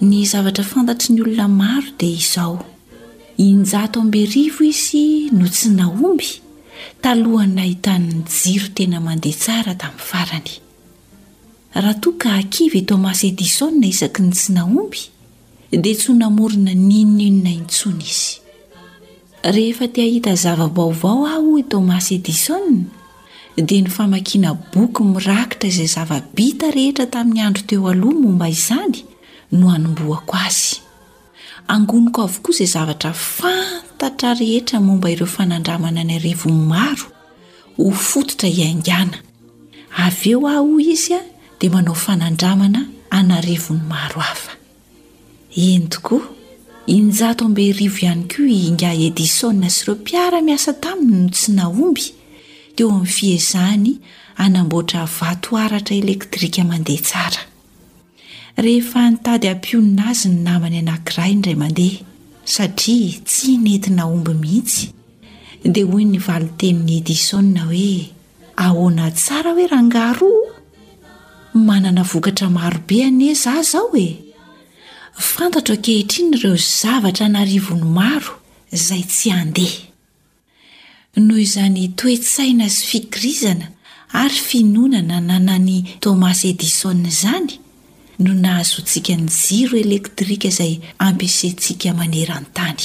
Ny zavatra fantatry ny olona maro dia izao, in-jato ambirivo izy no tsy nahomby talohan'ny nahitany ny jiro tena mandeha tsara tamin'ny farany. Raha toa ka kivy i Thomas Edison isaky ny tsy nahomby, dia tsy ho namorona n'inon'inona intsony izy. Rehefa te hahita zava-baovao aho, hoy Thomas Edison, dia ny famakiana boky mirakitra izay zava-bita rehetra tamin'ny andro teo aloha momba izany no anombohako azy. Angoniko avokoa izay zavatra fantatra rehetra momba ireo fanandramana ny arivony maro ho fototra hiaingàna. Avy eo aho, hoy izy, dia manao fanandramana an'arivony maro hafa. Eny tokoa, injato amby arivo ihany koa i Ingahy Edison sy ireo mpiara-miasa taminy no tsy nahomby teo amin'ny fiezahany hanamboatra vatoaratra elektrika mandeha tsara. Rehefa nitady hampionona azy ny namany anankiray indray mandeha, satria tsy nety nahomby mihitsy, dia hoy ny valintenin'i Edison hoe, Ahoana tsara hoe rangahy roa? Manana vokatra maro be anie izaho izao e! Fantatro ankehitriny ireo zavatra an'arivony maro izay tsy handeha. Noho izany toe-tsaina sy fikirizana ary finoana nananan'i Thomas Edison izany no nahazoantsika ny jiro elektrika izay ampiasaintsika maneran-tany.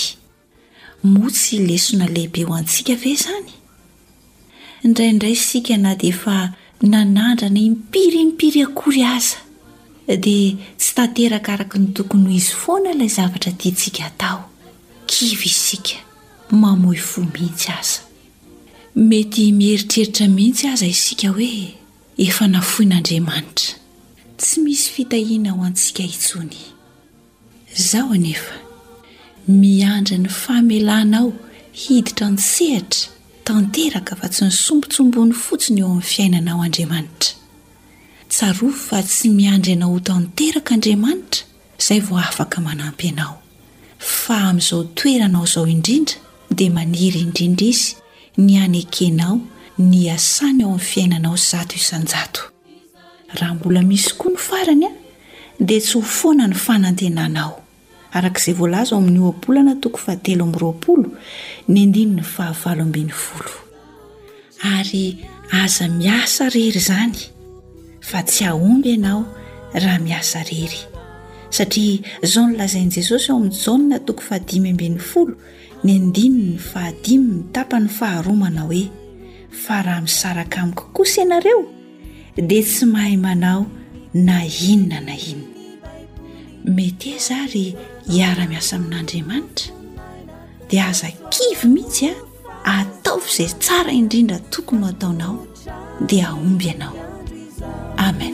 Moa tsy lesona lehibe ho antsika ve izany? Indraindray isika na dia efa nanandrana impiry impiry akory aza, dia tsy tanteraka araka ny tokony ho izy foana ilay zavatra tiantsika hatao. Kivy isika, mamoy fo mihitsy aza. Mety mieritreritra mihitsy aza isika hoe efa nafoin'Andriamanitra. Tsy misy fitahiana ho antsika intsony. Izaho anefa, miandry ny famelanao hiditra an-tsehatra tanteraka fa tsy ny sombintsombiny fotsiny eo amin'ny fiainanao Andriamanitra. Tsarovy fa tsy miandry anao ho tanteraka Andriamanitra izay vao afaka manampy anao, fa amin'izao toeranao izao indrindra dia maniry indrindra Izy ny hanekenao ny asany ao amin'ny fiainanao zato isan-jato. Raha mbola misy koa ny farany, dia tsy ho foana ny fanantenanao. Araka izay voalaza ao amin'ny Ohabolana toko fahatelo amby roapolo, ny andininy fahavalo ambin'ny folo. Ary aza miasa irery izany, fa tsy hahomby ianao raha miasa irery. Satria izao no lazain'i Jesosy ao amin'ny Jaona toko fahadimy ambin'ny folo, ny andininy fahadimy ny tapany faharoa manao hoe, Fa raha misaraka amiko kosa ianareo, dia tsy mahay manao na inona na inona mety eza ary hiara-miasa amin'andriamanitra dia aza kivy mihitsy a ataovy izay tsara indrindra tokony ho ataonao dia omby ianao amen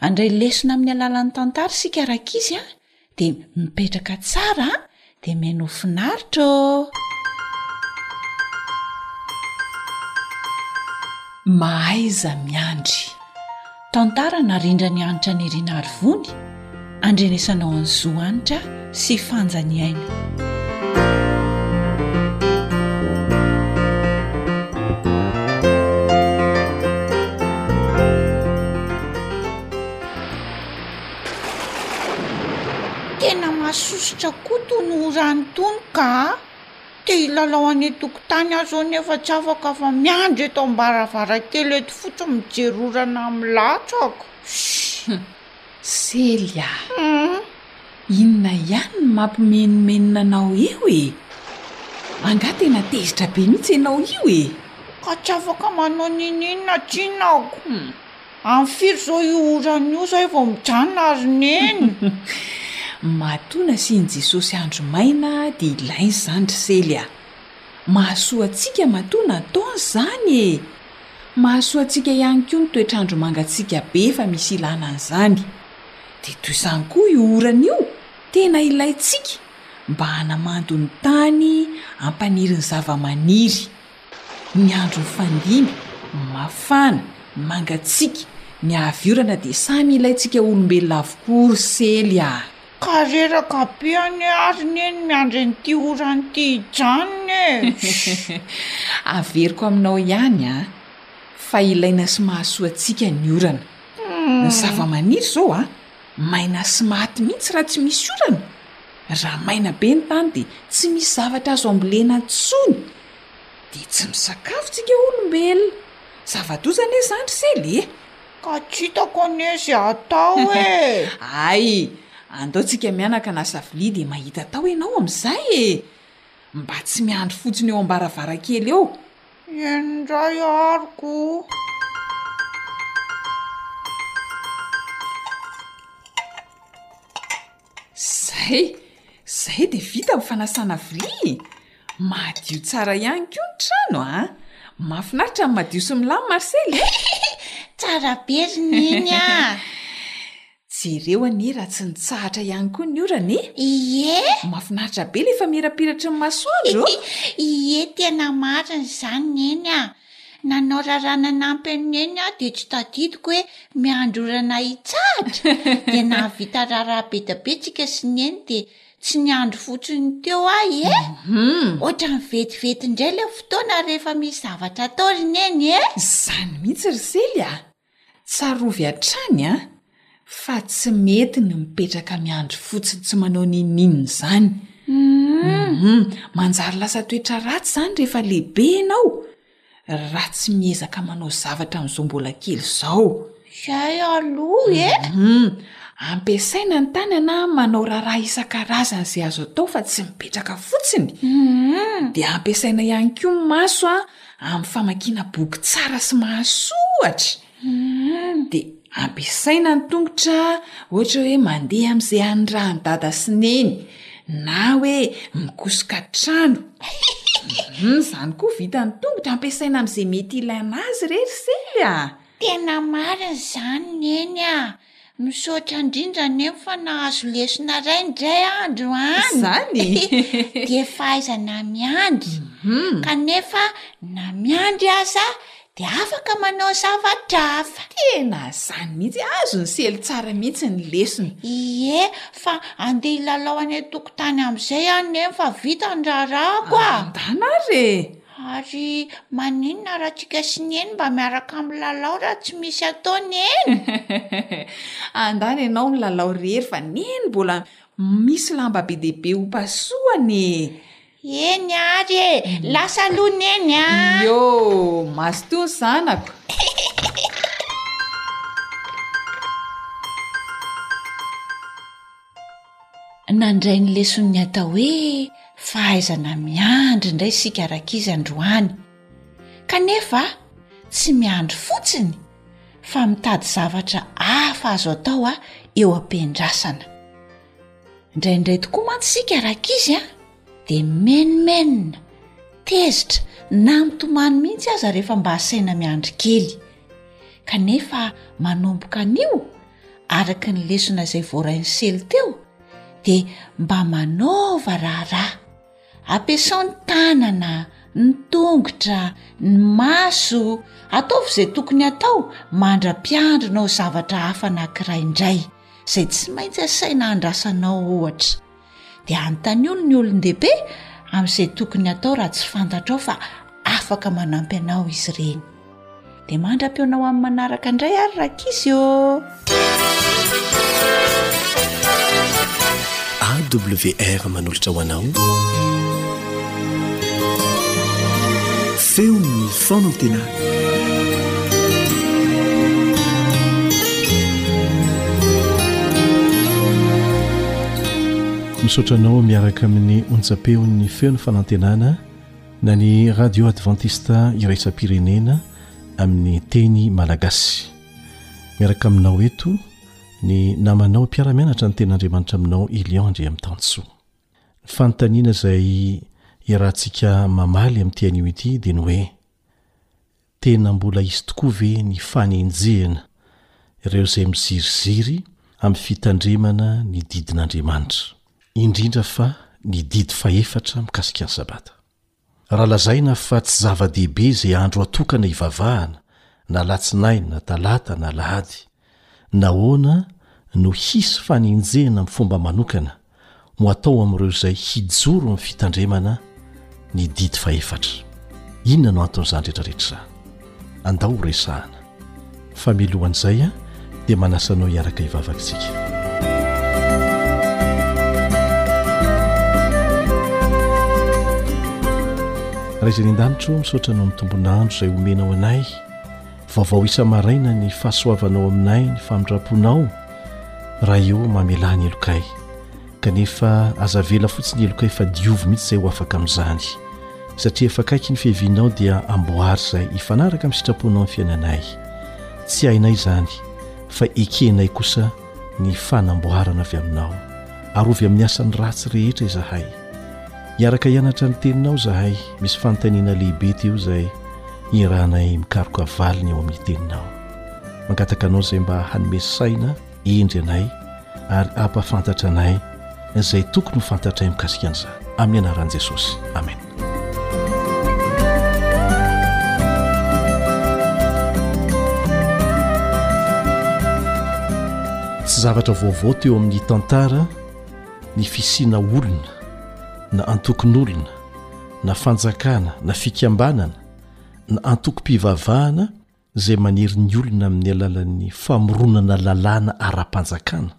Andray lesona amin'ny alalan'ny tantara isika rankizy a, dia mipetraka tsara a, dia mihaino ho finaritra ô. Mahaiza miandry. Tantara narindran'i Hanitra Nirina Arivony. Andrenesanao an'i Zo Hanitra sy Fanja ny aina. sosotra koa tony orany tony ka te hilalao any tokotany aho zao nefa tsy afaka fa miandry eto ambaravarankely eto fotsiny mijery orana milatsako Celia, inona ihany no mampimenomenona anao eo e? Angaha tena tezitra be mihitsy ianao io e? Ka tsy afaka manao ninininona tsinako. Amin'ny firy izao io orana io izay vao mijanona ry Neny? Matoa nasian'i Jesosy andro maina dia ilaina izany ry Celia. Mahasoa antsika matoa nataony izany e! Mahasoa antsika ihany koa ny toetr'andro mangatsiaka be efa misy ilana an'izany. Dia toy izany koa io orana io tena ilaintsika mba hanamando ny tany hampaniry ny zavamaniry. Ny andro mifandimby, mafana, mangatsiaka, ny haviorana dia samy ilaintsika olombelona avokoa ry sely a! Ka reraka be anie ary neny miandry an'ity orana ity hijanona e! Averiko aminao ihany an! Fa ilaina sy mahasoa antsika ny orana. Ny zavamaniry izao an, maina sy maty mihitsy raha tsy misy orana. Raha maina be ny tany dia tsy misy zavatra azo ambolena intsony. Dia tsy misakafo tsika olombelona. Zava-doza anie izany, Sely e! Ka tsy hitako anie ze atao e! Hay! Andao tsika mianaka an'asa vilia dia mahita atao ianao amin'izay e! Mba tsy miandry fotsiny eo ambaravarankely eo. Eny indray aroko o! Zay! Zay dia vita ny fanasana vilia e! Madio tsara ihany koa ny trano a! Mahafinaritra ny madio sy milamy, Marcel e! Tsara be ry Neny a! Jereo anie raha tsy nitsahatra ihany koa ny orana e! Ie! Mahafinaritra be ilay famirapiratra ny masoandro! Ie tena marina izany Neny a! Nanao raharaha nanampy an'i Neny aho dia tsy tadidiko hoe miandry orana hitsahatra. Dia nahavita raharaha be dia be tsika sy Neny dia tsy niandry fotsiny teo ahy e! Ohatran'ny vetivety indray ilay fotoana ary rehefa misy zavatra atao ry Neny e! Izany mihitsy ry Sely a! Tsarovy hatrany an, fa tsy mety ny mipetraka miandry fotsiny tsy manao n'inon'inona izany. Hum, manjary lasa toetra ratsy izany rehefa lehibe ianao raha tsy miezaka manao zavatra amin'izao mbola kely izao. Izay aloha e! Hum, ampiasaina ny tanana manao raharaha isan-karazany izay azo atao fa tsy mipetraka fotsiny. Dia ampiasaina ihany koa ny maso an, amin'ny famakiana boky tsara sy mahasoatra de ampiasaina ny tongotra ohatra hoe mandeha amin'izay anirahan'i dada sy neny na hoe mikosoka trano um zany koa vita ny tongotra ampiasaina amin'izay mety ilana azy re ry sely a tena marina izany neny a Misaotra indrindra anie fa nahazo lesona iray indray aho androany. Izany? Dia fahaizana miandry. Mhm. Kanefa na miandry aza dia afaka manao zavatra hafa. Tena izany mihitsy, azo ny sely tsara mihitsy ny lesona. Ie, fa andeha hilalao any an-tokotany amin'izay aho neny fa vita ny raharahako a! Andana ary e! Ary maninona raha tsika sy Neny mba miaraka milalao raha tsy misy atao Neny? Andany ianao milalao irery fa Neny mbola misy lamba be dia be hopasohana e! Eny ary e, lasa aloha Neny a! Iô, mazotoa ny zanako! Nandray ny leson'ny atao hoe fahaizana miandry indray isika rankizy androany. Kanefa tsy miandry fotsiny fa mitady zavatra hafa azo atao eo am-piandrasana. Indraindray tokoa mantsy isika rankizy a dia menomenona, tezitra na mitomany mihitsy aza rehefa mba asaina miandry kely. Kanefa manomboka anio. araka ny lesona izay voarain'ny sely teo dia mba manaova raharaha ampiasao ny tanana ny tongotra ny maso ataovy izay tokony hatao mandra-piandrinao zavatra hafa nakiray indray izay tsy maintsy asaina handrasanao ohatra Dia anontanio ny olon-dehibe amin'izay tokony hatao raha tsy fantatrao fa afaka manampy anao izy ireny. Dia mandra-peo anao amin'ny manaraka indray ary rankizy ô! AWR manolotra ho anao feon'ny faonantenana. Misaotra anao miaraka amin'ny onjam-peon'ny feon'ny fanantenana na ny radio advantista iraisam-pirenena amin'ny teny malagasy. Miaraka aminao eto ny namanao mpiara-mianatra ny ten'Andriamanitra aminao Elion Andriamitansoa. Ny fanontaniana izay iarahantsika mamaly amin'ity anio ity dia ny hoe Tena mbola hisy tokoa ve ny fanenjehana ireo izay miziriziry amin'ny fitandremana ny didin'Andriamanitra, indrindra fa ny didy fahefatra mikasika ny Sabata? Raha lazaina fa tsy zava-dehibe izay andro atokana hivavahana, na Alatsinainy, na Talata, na Alahady, Nahoana no hisy fanenjehana amin'ny fomba manokana ho atao amin'ireo izay hijoro amin'ny fitandremana ny didy fahefatra? Inona no anton'izany rehetrarehetra izany? Andao horesahana. Fa mialohan'izay dia manasa anao hiaraka hivavaka isika. Ray izay any an-danitra ô, misaotra noho ny tombon'andro izay omenao anay. Vaovao isa-maraina ny fahasoavanao aminay ny famindram-ponao raha eo mamelà ny helokay. Kanefa aza avela fotsiny helokay fa diovy mihitsy izay ho afaka amin'izany. Satria efa akaiky ny fiavianao dia amboary izay hifanaraka amin'ny sitraponao ny fiainanay. Tsy hainay izany fa ekenay kosa ny fanamboarana avy aminao. Arovy amin'ny asan'ny ratsy rehetra izahay. Hiaraka hianatra ny Teninao izahay. Misy fanontaniana lehibe teo izay iarahanay mikaroka valiny ao amin'ny Teninao. Mangataka Anao izay mba hanome saina hendry anay ary hampahafantatra anay izay tokony ho fantatray mikasika an'izany. Amin'ny anaran'i Jesosy. Amena. Tsy zavatra vaovao teo amin'ny tantara. Ny fisiana olona, na antokon'olona, na fanjakana, na fikambanana, na antokom-pivavahana izay manery ny olona amin'ny alalan'ny famoronana lalàna ara-panjakana,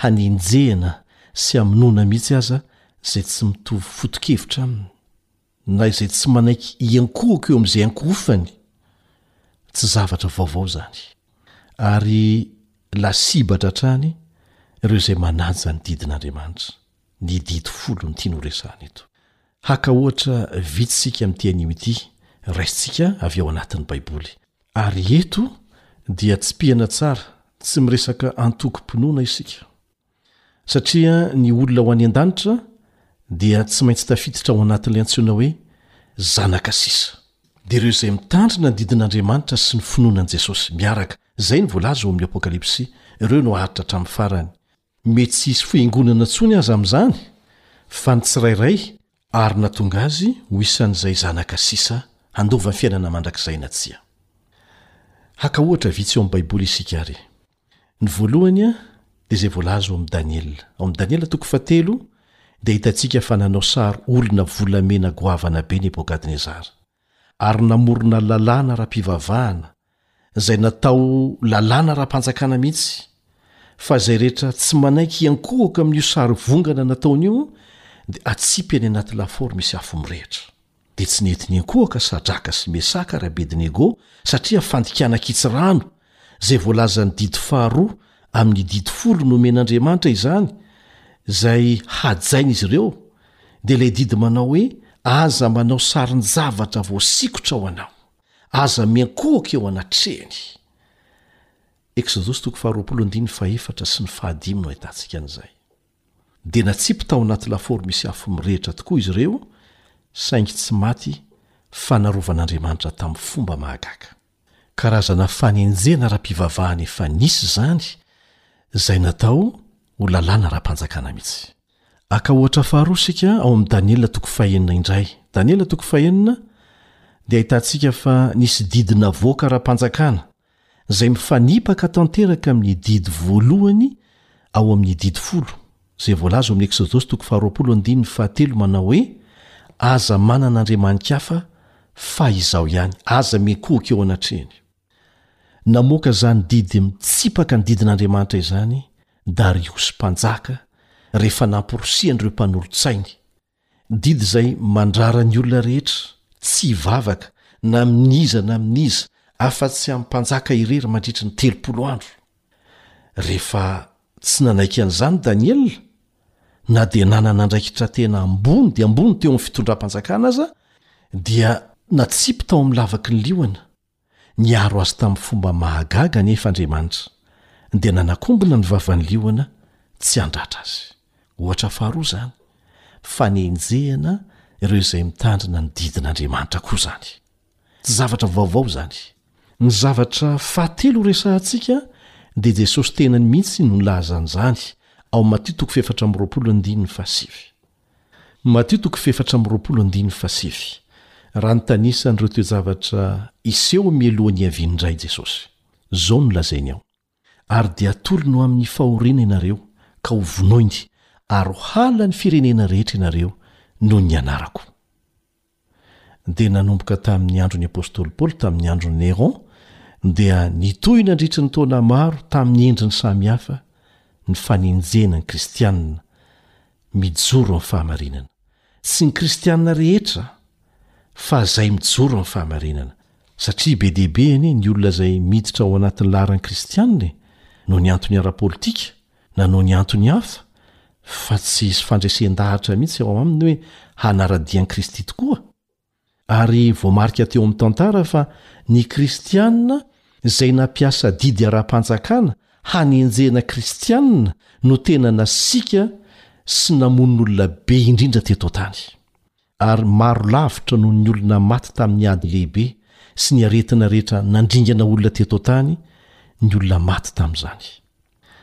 hanenjehana sy hamonoana mihitsy aza izay tsy mitovy foto-kevitra aminy. na izay tsy manaiky hiankohoka eo amin'izay ankohofany, tsy zavatra vaovao izany, ary lasibatra hatrany ireo izay manaja ny didin'Andriamanitra, ny Didy Folo no tiany horesahana eto. Haka ohatra vitsy isika amin'ity anio ity, raisintsika avy ao anatin'ny Baiboly. Ary eto dia tsipihana tsara, tsy miresaka antokom-pinoana isika. Satria ny olona ho any an-danitra dia tsy maintsy tafiditra ao anatin'ilay antsoina hoe zanaka sisa. Dia ireo izay mitandrina ny didin'Andriamanitra sy ny finoana an'i Jesosy miaraka, izay no voalaza ao amin'ny Apokalypsy, ireo no haharitra hatramin'ny farany. Mety tsy hisy fiangonana intsony aza amin'izany, fa ny tsirairay ary nahatonga azy ho isan'izay zanaka sisa handova ny fiainana mandrakizay na tsia. Haka ohatra vitsy ao amin'ny Baiboly isika àry. Ny voalohany dia izay voalaza ao amin'i Daniela. Ao amin'i Daniela toko fahatelo dia hitantsika fa nanao sary olona volamena goavana be Nebokadnezara, ary namorona lalàna ara-pivavahana, izay natao lalàna ara-panjakana mihitsy, fa izay rehetra tsy manaiky hiankohoka amin'io sary vongana nataony io dia atsipy any anaty lafaoro misy afo mirehitra. dia tsy nety niankohoka Sadraka sy Mesaka ary Abednego satria fandikana an-kitsirano izay voalazan'ny Didy faharoa amin'ny Didy folo nomen'Andriamanitra izany izay hajain'izy ireo dia ilay didy manao hoe Aza manao sarin-javatra voasikotra ho anao. Aza miankohoka eo anatrehany. Eksodosy toko faharoapolo andininy fahefatra sy ny fahadimy no ahitantsika an'izay. dia natsipy tao anaty lafaoro misy afo mirehitra tokoa izy ireo, saingy tsy maty fa narovan'Andriamanitra tamin'ny fomba mahagaga. Karazana fanenjehana ara-pivavahana efa nisy izany, izay natao ho lalàna ara-panjakana mihitsy. Haka ohatra faharoa isika ao amin'ny Daniela toko fahenina indray. Daniela toko fahenina, dia ahitantsika fa nisy didy navoaka ara-panjakana izay mifanipaka tanteraka amin'ny didy voalohany ao amin'ny Didy Folo, izay voalaza ao amin'ny Eksodosy toko faharoapolo andininy fahatelo manao hoe, Aza manana andriamani-kafa fa Izaho ihany, aza mikohoka eo anatrehany. Namoaka izany didy mitsipaka ny didin'Andriamanitra izany Dariosy Mpanjaka rehefa namporisihany ireo mpanolo-tsainy Didy izay mandrara ny olona rehetra tsy hivavaka na amin'iza na amin'iza afa-tsy amin'ny mpanjaka irery mandritry ny telopolo andro. Rehefa tsy nanaiky an'izany Daniela, na dia nanana andraikitra tena ambony dia ambony teo amin'ny fitondram-panjakana aza, dia natsipy tao amin'ny lavaky ny liona. Niaro azy tamin'ny fomba mahagaga anefa Andriamanitra, dia nanakombona ny vavan'ny liona tsy handratra azy. Ohatra faharoa izany, fa nenjehina ireo izay mitandrina ny didin'Andriamanitra koa izany. Tsy zavatra vaovao izany. Ny zavatra fahatelo horesahantsika dia Jesosy tenany mihitsy no nilaza an'izany, ao Matio toko fahefatra amby roapolo andininy fahasivy. Matio toko fefatra amby roapolo andininy fahasivy, raha nitanisa an'ireo toe-javatra hiseho mialoha ny hiaviany indray Jesosy. Izao no lazainy ao, Ary dia hatolony ho amin'ny fahoriana ianareo, ka ho vonoiny, ary ho halany firenena rehetra ianareo noho ny anarako. dia nanomboka tamin'ny andron'ny apostoly Paoly tamin'ny andron'i Néron dia nitohy nandritry ny taona maro tamin'ny endriny samihafa ny fanenjehana ny kristianina mijoro amin'ny fahamarinana. Tsy ny kristianina rehetra fa izay mijoro amin'ny fahamarinana. Satria be dia be anie ny olona izay miditra ao anatin'ny laharan'ny kristianina e! noho ny antony ara-politika, na noho ny antony hafa fa tsy hisy fandresen-dahatra mihitsy ao aminy hoe hanara-dia an'i Kristy tokoa? Ary voamarika teo amin'ny tantara fa ny Kristianina izay nampiasa didy ara-panjakana hanenjehana Kristianina no tena nasiaka sy namono olona be indrindra teto an-tany. ary maro lavitra noho ny olona maty tamin'ny ady lehibe sy ny aretina rehetra nandringana olona teto an-tany ny olona maty tamin'izany.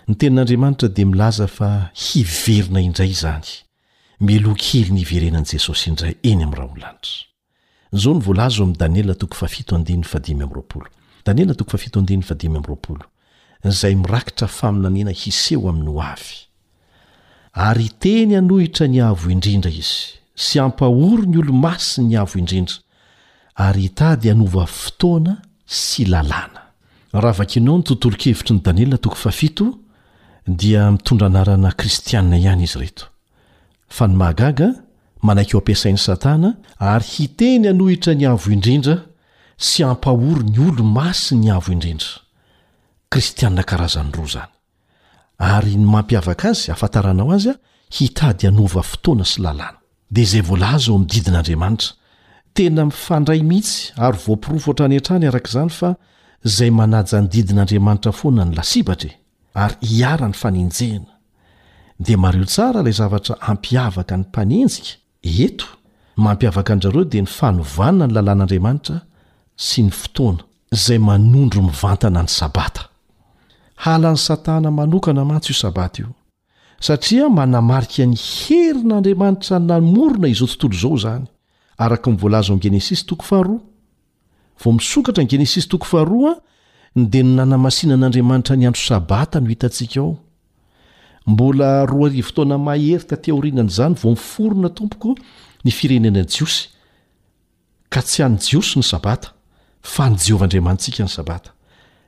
Ny Tenin'Andriamanitra dia milaza fa hiverina indray izany, mialoha kely ny hiverenan'i Jesosy indray eny amin'ny rahonlanitra. Izao no voalaza ao amin'ny Daniela toko fahafito andininy fahadimy amby roapolo, Daniela toko fahafito andininy fahadimy amby roapolo, Izay mirakitra faminaniana hiseho amin'ny hoavy. Ary teny hanohitra ny Avo Indrindra izy, sy hampahory ny Olomasin' ny Avo Indrindra, ary hitady hanova fotoana sy lalàna. Raha vakinao ny tontolon-kevitry ny Daniela toko fahafito, dia mitondra anarana kristiana ihany izy ireto. Fa ny mahagaga, manaiky ho ampiasain'i Satana, ary hiteny hanohitra ny Avo Indrindra, sy hampahory ny Olomasin' ny Avo Indrindra. Kristiana karazany roa izany. Ary ny mampiavaka azy, ahafantaranao azy, hitady hanova fotoana sy lalàna. Dia izay voalaza eo amin'ny didin'Andriamanitra. Tena mifandray mihitsy ary voaporofo hatrany hatrany araka izany fa izay manaja ny didin'Andriamanitra foana no lasibatra e! ary hiharan'ny fanenjehina. Dia mariho tsara ilay zavatra hampiavaka ny mpanenjika. Eto, mampiavaka an-dRareo dia ny fanovana ny lalàn'Andriamanitra sy ny fotoana, izay manondro mivantana ny Sabata. Halan'i Satana manokana mantsy io Sabata io, satria manamarika ny herin'Andriamanitra namorona izao tontolo izao izany, araka ny voalaza ao Genesisy toko faharoa, Vao misokatra ny Genesisy toko faharoa dia ny nanamasinan'Andriamanitra ny andro Sabata no hitantsika ao. Mbola roa arivo taona mahery taty aorianan'izany vao niforona tompoko ny firenena jiosy, ka tsy an'ny Jiosy ny Sabata, fa an'i Jehovah Andriamanitsika ny Sabata.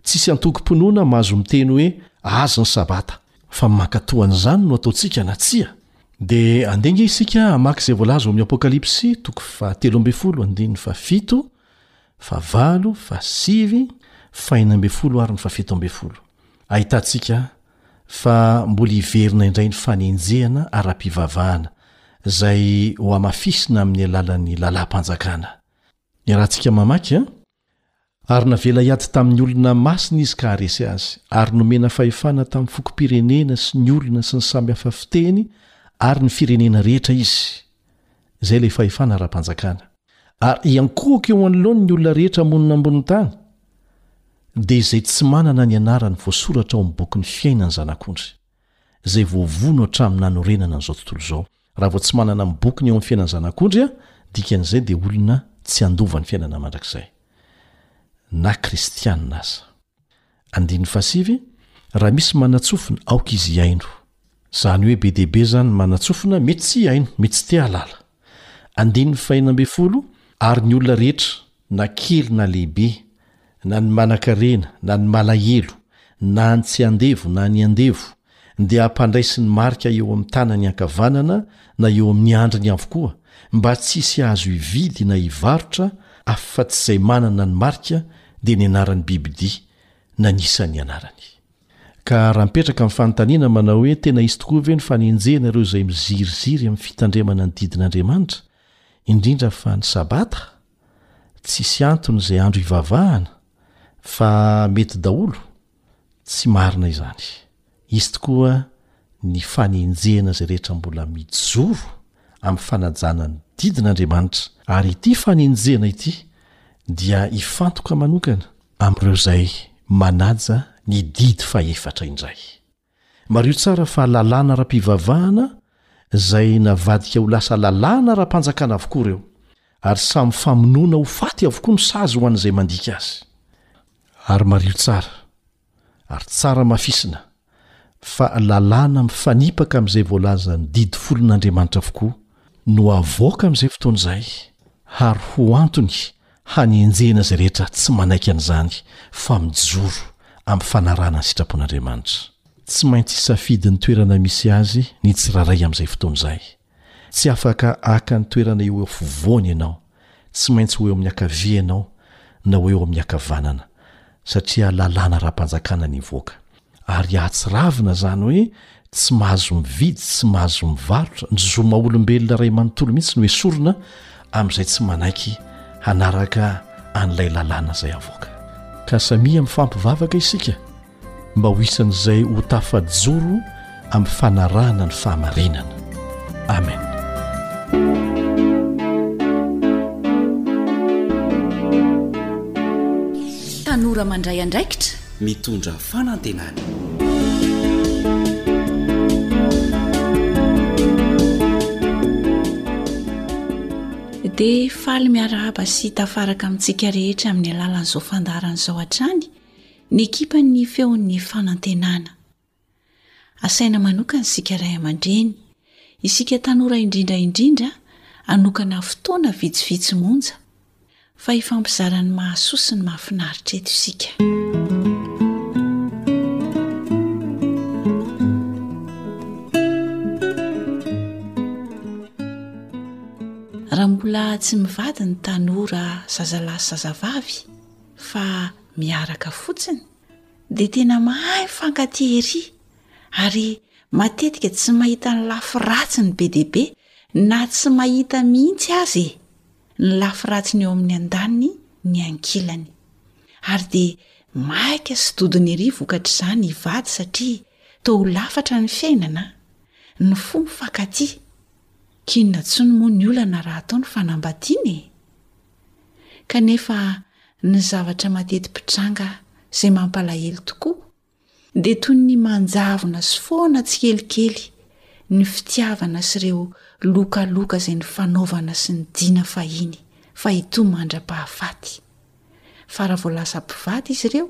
Tsisy antokom-pinoana mahazo miteny hoe azy ny Sabata. Fa mankatò an'izany no ataontsika na tsia. Dia andeha ange isika hamaky izay voalaza ao amin'ny Apokalypsy, toko fahatelo ambin'ny folo, andininy fahafito, fahavalo, fahasivy, fahenina ambin'ny folo ary ny fahafito ambin'ny folo. Ahitantsika fa mbola hiverina indray ny fanenjehana ara-pivavahana, izay hohamafisina amin'ny alalan'ny Lalàm-panjakana. Iarahantsika mamaky, a. Ary navela hiady tamin'ny olona masina izy ka haharesy azy, ary nomena fahefana tamin'ny fokom-pirenena sy ny olona sy ny samy hafa fiteny ary ny firenena rehetra izy, izay ilay fahefana ara-panjakana. Ary hiankohoka eo anoloany ny olona rehetra monina ambonin'ny tany, dia izay tsy manana ny anarany voasoratra ao amin'ny bokin'ny fiainan'ny Zanak'ondry, izay voavono hatramin'ny nanorenana an'izao tontolo izao. Raha vao tsy manana ny bokiny eo amin'ny fiainan'ny zanak'ondry aho, dikan'izay dia olona tsy handova ny fiainana mandrakizay, na kristiana aza. Andininy fahasivy, Raha misy manatsofina, aoka izy hihaino. Izany hoe be dia be izany ny manatsofina, mety tsy hihaino, mety tsy te-hahalala. Andininy fahenina ambin'ny folo, Ary ny olona rehetra, na kely na lehibe, na ny manan-karena na ny malahelo, na ny tsy andevo na ny andevo, dia hampandraisy ny marika eo amin'ny tanany ankavanana na eo amin'ny andriny avokoa, mba tsy hisy azo hividy na hivarotra afa-tsy izay manana ny marika dia ny anaran'ny bibi-dia na ny isan'ny anarany. Ka raha mipetraka ny fanontaniana manao hoe tena hisy tokoa ve ny fanenjehana ireo izay miziriziry amin'ny fitandremana ny didin'Andriamanitra, indrindra fa ny sabata, tsisy antony izay andro hivavahana fa mety daholo, tsy marina izany. Hisy tokoa ny fanenjehana izay rehetra mbola mijoro amin'ny fanajana ny didin'Andriamanitra, ary ity fanenjehana ity dia hifantoka manokana amin'ireo izay manaja ny didy fahefatra indray. Mariho tsara fa lalàna ara-pivavahana izay navadika ho lasa lalàna ara-panjakana avokoa ireo, ary samy famonoana ho faty avokoa no sazy ho an'izay mandika azy. Ary mariho tsara, ary tsara mafisina, fa lalàna mifanipaka amin'izay voalazan'ny Didy Folon'Andriamanitra avokoa no havoaka amin'izay fotoana izay, ary ho antony hanenjehana izay rehetra tsy manaiky an'izany fa mijoro amin'ny fanarahana ny sitrapon'Andriamanitra. Tsy maintsy hisafidy ny toerana misy azy ny tsirairay amin'izay fotoana izay. Tsy afaka haka ny toerana eo afovoany ianao, tsy maintsy ho eo amin'ny ankavia ianao na ho eo amin'ny ankavanana, satria lalàna ara-panjakana ny hivoaka. ary ahatsiravina izany hoe tsy mahazo mividy sy tsy mahazo mivarotra, ny zo maha olombelona iray manontolo mihitsy no esorina amin'izay tsy manaiky hanaraka an'ilay lalàna izay avoaka. Ka samia mifampivavaka isika mba ho isan'izay ho tafajoro amin'ny fanarahana ny fahamarinana. Amen. Tanora mandray andraikitra, mitondra fanantenana. dia faly miarahaba sy tafaraka amintsika rehetra amin'ny alalan'izao fandaharan'izao hatrany ny ekipan'ny feon'ny fanantenana Asaina manokana isika ray aman-dreny, isika tanora indrindra indrindra hanokana fotoana vitsivitsy monja fa hifampizara ny mahasoa sy ny mahafinaritra eto isika. Raha mbola tsy mivady ny tanora zazalahy sy zazavavy fa miaraka fotsiny, dia tena mahay mifankatia ery ary matetika tsy mahita ny lafy ratsy ny be dia be na tsy mahita mihitsy aza e ny lafy ratsy ny eo amin'ny andaniny ny ankilany ary dia maika sy dodona ery vokatr'izany hivady satria to ho lafatra ny fiainana ny fo mifankatia kinona tsony moa ny olana raha atao ny fanambadiana e Kanefa ny zavatra mateti-pitranga izay mampalahelo tokoa dia toy ny manjavona sy foana tsikelikely ny fitiavana sy ireo lokaloka izay nifanaovana sy nidina fahiny fa itoa mandra-pahafaty. Fa raha vao lasa mpivady izy ireo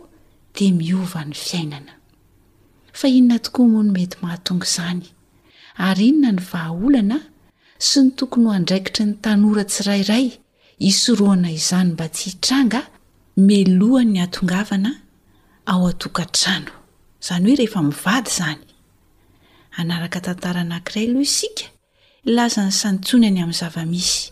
dia miova ny fiainana. Fa inona tokoa moa no mety mahatonga izany? ary inona ny vahaolana sy ny tokony ho andraikitry ny tanora tsirairay hisorohana izany mba tsy hitranga mialohan'ny hatongavana ao an-tokantrano, izany hoe rehefa mivady izany. Hanaraka tantara anankiray aloha isika hilaza ny santionany amin'ny zava-misy.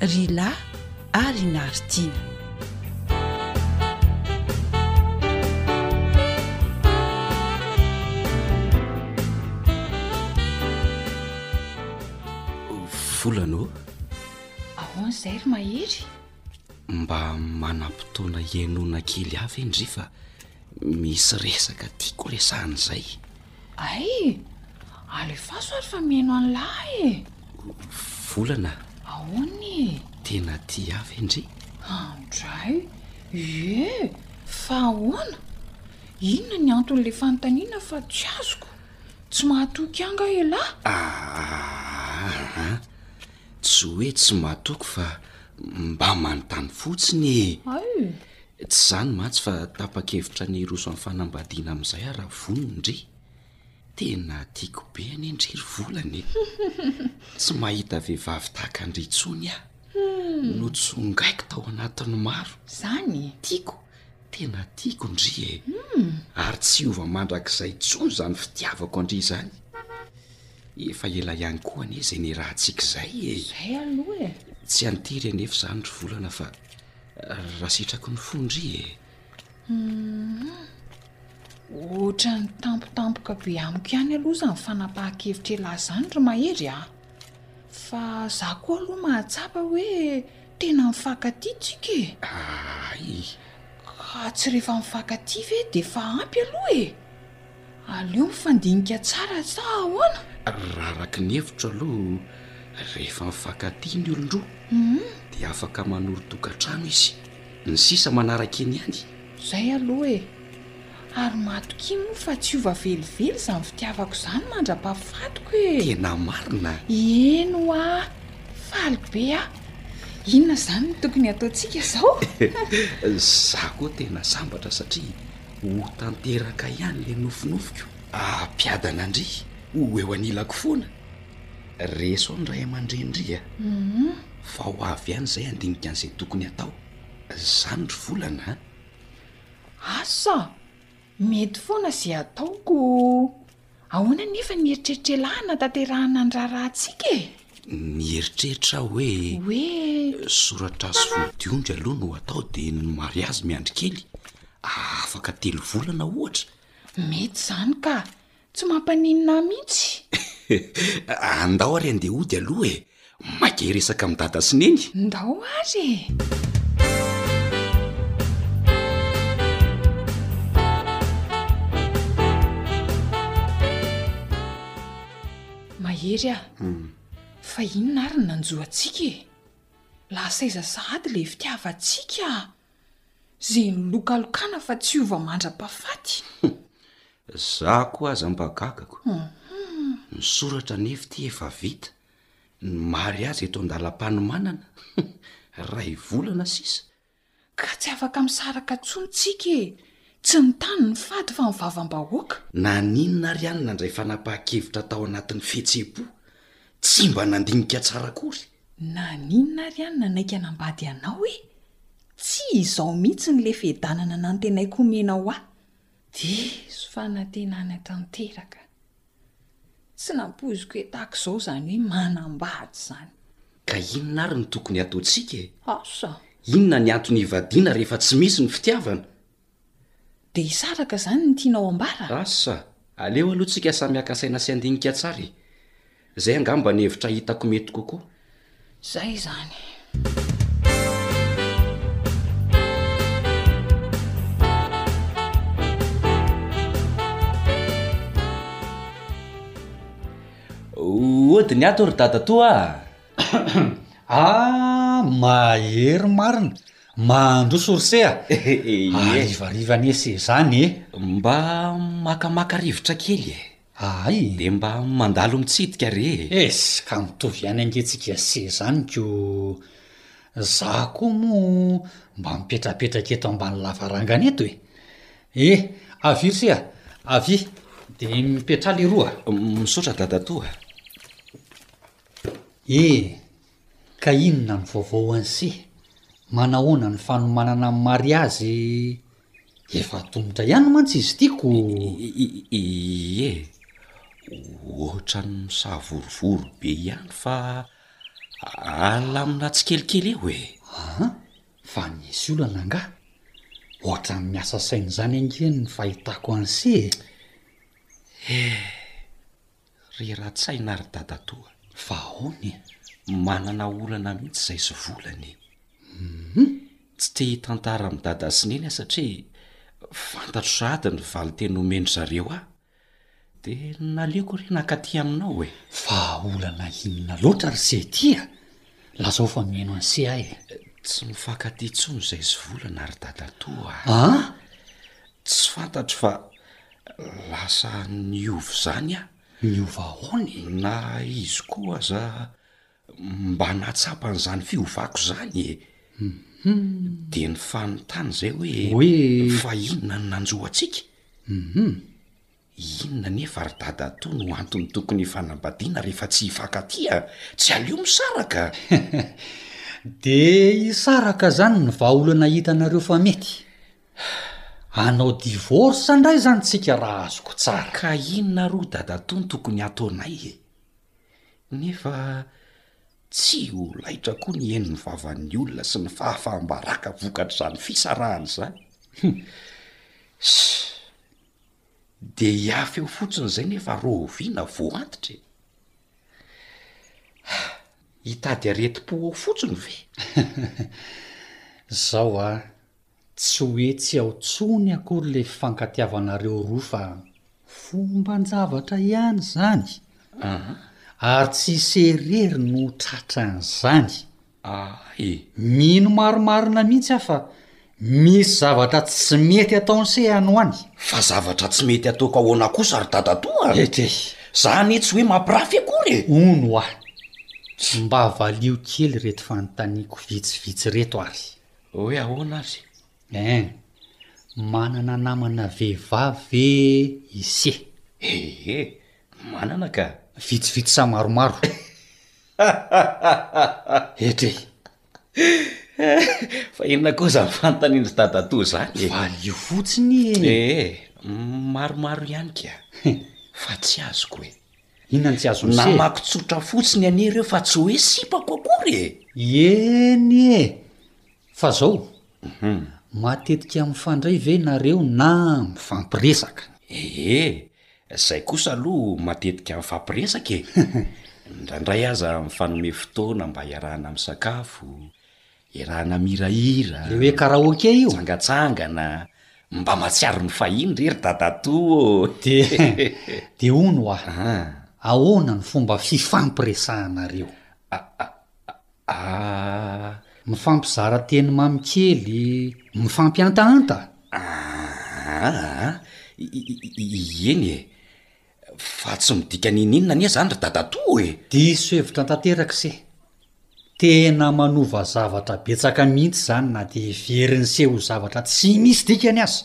Rila ary Naritina. Volana ô! Ahoana izay ry Mahery? Mba manam-potoana hihainoana kely ahy ve ndry fa misy resaka tiako resahana izay. Ay! Alefaso ary fa mihaino an'lah e! Volana a! Ahoana e! Tena tia ahy ve ndry? Andray! Ie! Fa ahoana? Inona ny anton'ilay fanontaniana fa tsy azoko? Tsy mahatoky ahy angaha elah? Aa! Tsy hoe tsy mahatoky fa mba manontany fotsiny e! Ay! Tsy izany mantsy fa tapa-kevitra ny hiroso amin'ny fanambadiana amin'izay aho raha vonona ndry. Tena tiako be anie ndry ry volana e. Tsy mahita vehivavy tahaka an-dry intsony aho. Notsongaiko tao anatin'ny maro. Izany? Tiako, tena tiako ndry e. Ary tsy hiova mandrakizay intsony izany fitiavako an-dry izany. Efa ela ihany koa anie izay niarahantsika izay e. Izay aloha e. Tsy antery anefa izany ry volana fa. Raha sitraky ny fo ndry e. Ohatran'ny tampotampoka be amiko ihany aloha izany fanapahan-kevitr'ialahy izany ry Mahery a. Fa za koa aloha mahatsapa hoe tena mifankatia tsika e. Ay! Ka tsy rehefa mifankatia ve dia efa ampy aloha e? Aleo mifandinika tsara sa ahoana? Raha araka ny hevitro aloha, rehefa mifankatia ny olon-droa dia afaka manolo-tokantrano izy. Ny sisa manaraka eny ihany. Izay aloha e! Ary matokia moa fa tsy hiova velively izany fitiavako izany mandra-pahafatiko e! Tena marina? Eny hoa! Faly be aho! Inona izany no tokony hataontsika izao? Izaho koa tena sambatra satria. Ho tanteraka ihany le nofinofiko. Apiadana ndry ho eo anilako foana. Reso ny ray aman-dreny ndry a. Fa ho avy ihany zay handinika an'izay tokony hatao. Zany ry volana a. Asa! Mety foana ze ataoko. Ahoana anefa ny eritreritr'elah hanatanterahana ny raharahantsika e? Mieritreritra aho hoe, Hoe? soratra sy vodiondry aloha no atao dia ny mariazy miandry kely, afaka telo volana ohatra. Mety izany ka! Tsy mampaninona ahy mihitsy. Andao ary andeha hody aloha e! Maika hiresaka amin'i Dada sy Neny. Ndao ary e! Mahery a, hmm. fa inona ary ny nanjo antsika e? Lasa aiza sahady ilay fitiavantsika? Izay nolokalokana fa tsy hova mandra-pahafaty. Za koa aza mba gagako. Hmm. Ny soratra anefa ity efa vita. Ny mariazy eto an-dalam-panomanana, iray volana sisa. Ka tsy afaka misaraka intsony tsika e! Tsy ny tany no fady fa ny vavam-bahoaka. Naninona ary any nandray fanapahan-kevitra tao anatin'ny fihetseham-po, tsy mba nandinika tsara akory? Naninona ary any nanaiky hanambady anao e! Tsy izao mihitsy ny lefe-danana nantenaiko homena ho ahy. Diso fanantenana tanteraka. Tsy nampoiziko hoe tahak'izao izany hoe manambady izany. Ka inona ary no tokony hataontsika e? Asa! Inona ny antony hivadiana rehefa tsy misy ny fitiavana? Dia hisaraka izany ny tianao ambara? Asa! Aleo aloha tsika samy haka saina sy handinika tsara e! Izay angamba ny hevitra hitako mety kokoa. Zay izany. Ody ny ato ry dadatoa a! Ah, mahery marina, mahandroa source a! Harivariva anie sezany e! Mba makamaka rivotra kely e! Ahay! Dia mba mandalo mitsidika re e! Ess! Ka mitovy ihany ange tsika se zany ko! Za koa moa mba mipetrapetraka eto ambany lavarangana eto e! Eh! Avia ry se a! Avia! Dia mipetraha leroa! Misaotra dadatoa! Eh! Ka inona ny vaovao an'i se? Manahoana ny fanomanana ny mariazy? Efa atomotra ihany mantsy izy ity ko. Ie, ohatran'ny misavorovoro be ihany fa alamina tsikelikely eo e. An, fa nisy olana angaha? Ohatran'ny miasa saina izany ange ny fahitako an'ise e. Ry Ratsaina ry Dadatoa. Fa ahoana e? Manana olana mihitsy izay sy volana e! Hum! Tsy te hitantara amin'i Dada sy Neny aho satria fantatro sahady ny valinteny nomen-dry zareo ahy. Dia naleoko re nakaty aminao e! Fa olana inona loatra ry se ity a! Lazao fa mihaino an'se aho e! Tsy mifankatia intsony izay sy volana ry Dadatoa a! An? Tsy fantatro fa Lasa niova izany aho. Niova ahoana e? Na izy koa aza mba nahatsapa an'izany fiovako izany e! Dia ny fanontana izay hoe, hoe fa inona no nanjo antsika? Inona anefa ry dadatoa no antony tokony hifanambadiana rehefa tsy hifankatia? Tsy aleo misaraka? Dia hisaraka izany ny vahaolana hitanareo fa mety? Hanao divorce ndray zany tsika raha azoko tsara. Ka inona ary hoy dadatoa no tokony hataonay e? Nefa tsy ho laitra koa ny henon'ny vavan'ny olona sy ny fahafaham-baraka vokatr'izany fisarahana izany. Hum. Ss. Dia hiafy eo fotsiny izay nefa rahoviana vao antitra e? Ha. Hitady aretim-po ao fotsiny ve? Zao an. Tsy hoe tsy ao tsony akory le fifankatiavanareo roa fa fomban-javatra ihany zany ah ary tsy se irery no tratran'izany ah e! Mino marimarina mihitsy aho fa misy zavatra tsy mety ataon'i se any ho any. Fa zavatra tsy mety ataoko ahoana kosa ry dadatoa a! Ety e! Za anie tsy hoe mampirafy akory e! Hono hoa! Mba valio kely ireto fanontaniako vitsivitsy ireto ary. Hoe ahoana azy? Hein, manana namana vehivavy ve ise? Ee, manana ka! Vitsivitsy sa maromaro? Hetra e! Fa inona koa izany fanontanian-dry dadatoa izany e? Valio fotsiny e! Ee, maromaro ihany ka! Fa tsy azoko e! Inona no tsy azon'i Sera? Namako tsotra fotsiny anie ireo fa tsy hoe sipako akory e! Eny e! Fa zao, matetika mifandray ve nareo na mifampiresaka? Ee, zay kosa aloha matetika mifampiresaka e! Indraindray aza mifanome fotoana mba hiarahana misakafo. Iarahana mihirahira. Le hoe karaoke io? Mitsangatsangana. Mba mahatsiaro ny fahiny re ry dadatoa ô! Dia hono hoa, ahoana ny fomba fifampiresahanareo? Aah. Mifampizara teny mamy kely, mifampihantahanta? Aah, ieny e. Fa tsy midika niniinona anie zany ry dadatoa e! Diso hevitra tanteraka se. Tena manova zavatra betsaka mihitsy zany na dia heveriny se ho zavatra tsy misy dikany aza.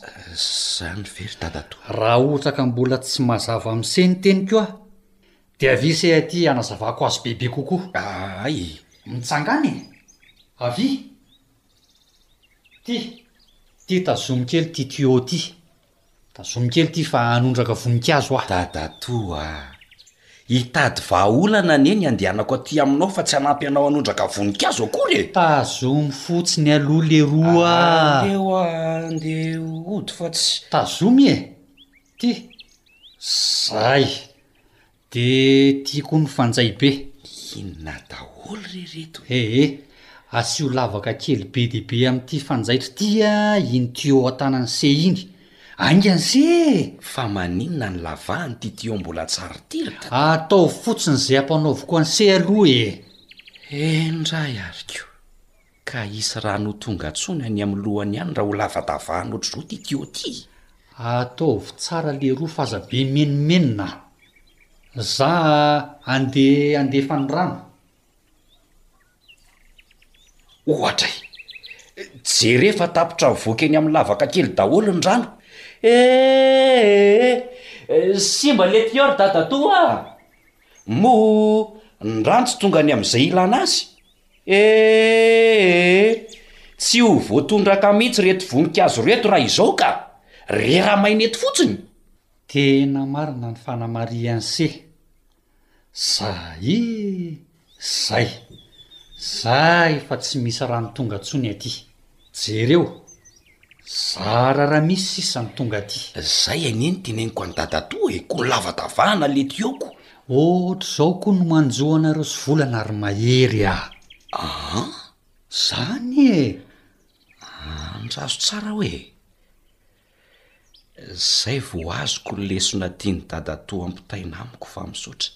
Zany ve ry dadatoa? Raha ohatra ka mbola tsy mazava amin se ny teniko aho dia avia se aty hanazavako azy bebe kokoa. Ahay e! Mitsangàna e! Avia! Ty, ty tazomy kely ty tuyau ty. Tazomy kely ity fa hanondraka voninkazo aho. Dadatoa a! Hitady vahaolana anie ny andehanako aty aminao fa tsy hanampy anao hanondraka voninkazo akory e! Tazomy fotsiny aloha leroa a! Aleo andeha hody fa tsy. Tazomy e! Ty. Zay. Dia tiako ny fanjay be. Inona daholo re reto e! Ee, asio lavaka kely be dia be amin'ity fanjaitro ity a, iny tuyau an-tanan'i Se iny. Aingany Se e! Fa maninona ny lavahan'ity tuyau mbola tsy ary tiritra? Ataovy fotsiny izay ampanaoviko an'i Se aloha e! Ee, ndray ary koa. Ka hisy rano ho tonga tsony any am lohany any ra ho lavadavahana ohatry zao ty tuyau ty? Ataovy tsara leroa f'aza be menomenona a! Za ande handefa ny rano. Ohatra e! Jere fa tapitra mivoaka eny amin'ny lavaka kely daholo ny rano. Eeee! Simba le tuyau ry dadatoa a! Moa ny rano tsy tonga any amin'izay ilana azy? Eehh! Tsy ho voatondraka mihitsy reto voninkazo reto raha izao ka! Rera maina eto fotsiny! Tena marina ny fanamarihan'i se. Zay ee! Zay! Zay fa tsy misy rano tonga tsony aty. Jereo! Zara raha misy sisa ny tonga aty. Zay anie ny teneniko an'i dadatoa e, ko lavadavahana le tioko. Ohatr'izao ko no manjo anareo sy volana ry mahery a! An? Zany e! Andraso tsara hoe! Zay vao azoko ny lesona tian'i dadatoa ampitaina amiko fa misaotra.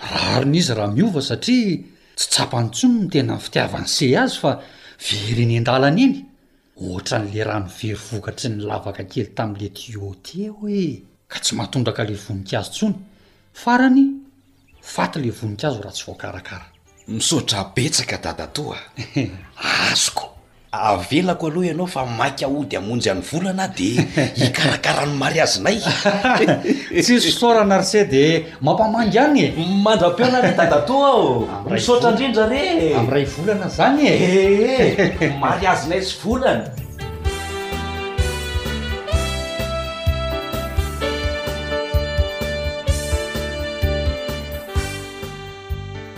Rariny izy raha miova satria tsy tsapany intsony ny tena fitiavan'i Se azy fa very eny an-dalana eny, ohatran'le rano very vokatry ny lavaka kely tamin'le tuyau teo e! ka tsy mahatondraka le voninkazo intsony, farany faty le voninkazo raha tsy voakarakara. Misaotra betsaka dadatoa a! Azoko. Avelako aloha ianao fa maika hody hamonjy an'i Volana aho dia hikarakara ny mariazinay. Tsisy fisaorana ry se dia mampamangy ihany e! Mandra-peo nareo dadatoa ô! Misaotra indrindra re e! Amin'ny iray volana izany e! Ee! Mariazinay sy Volana!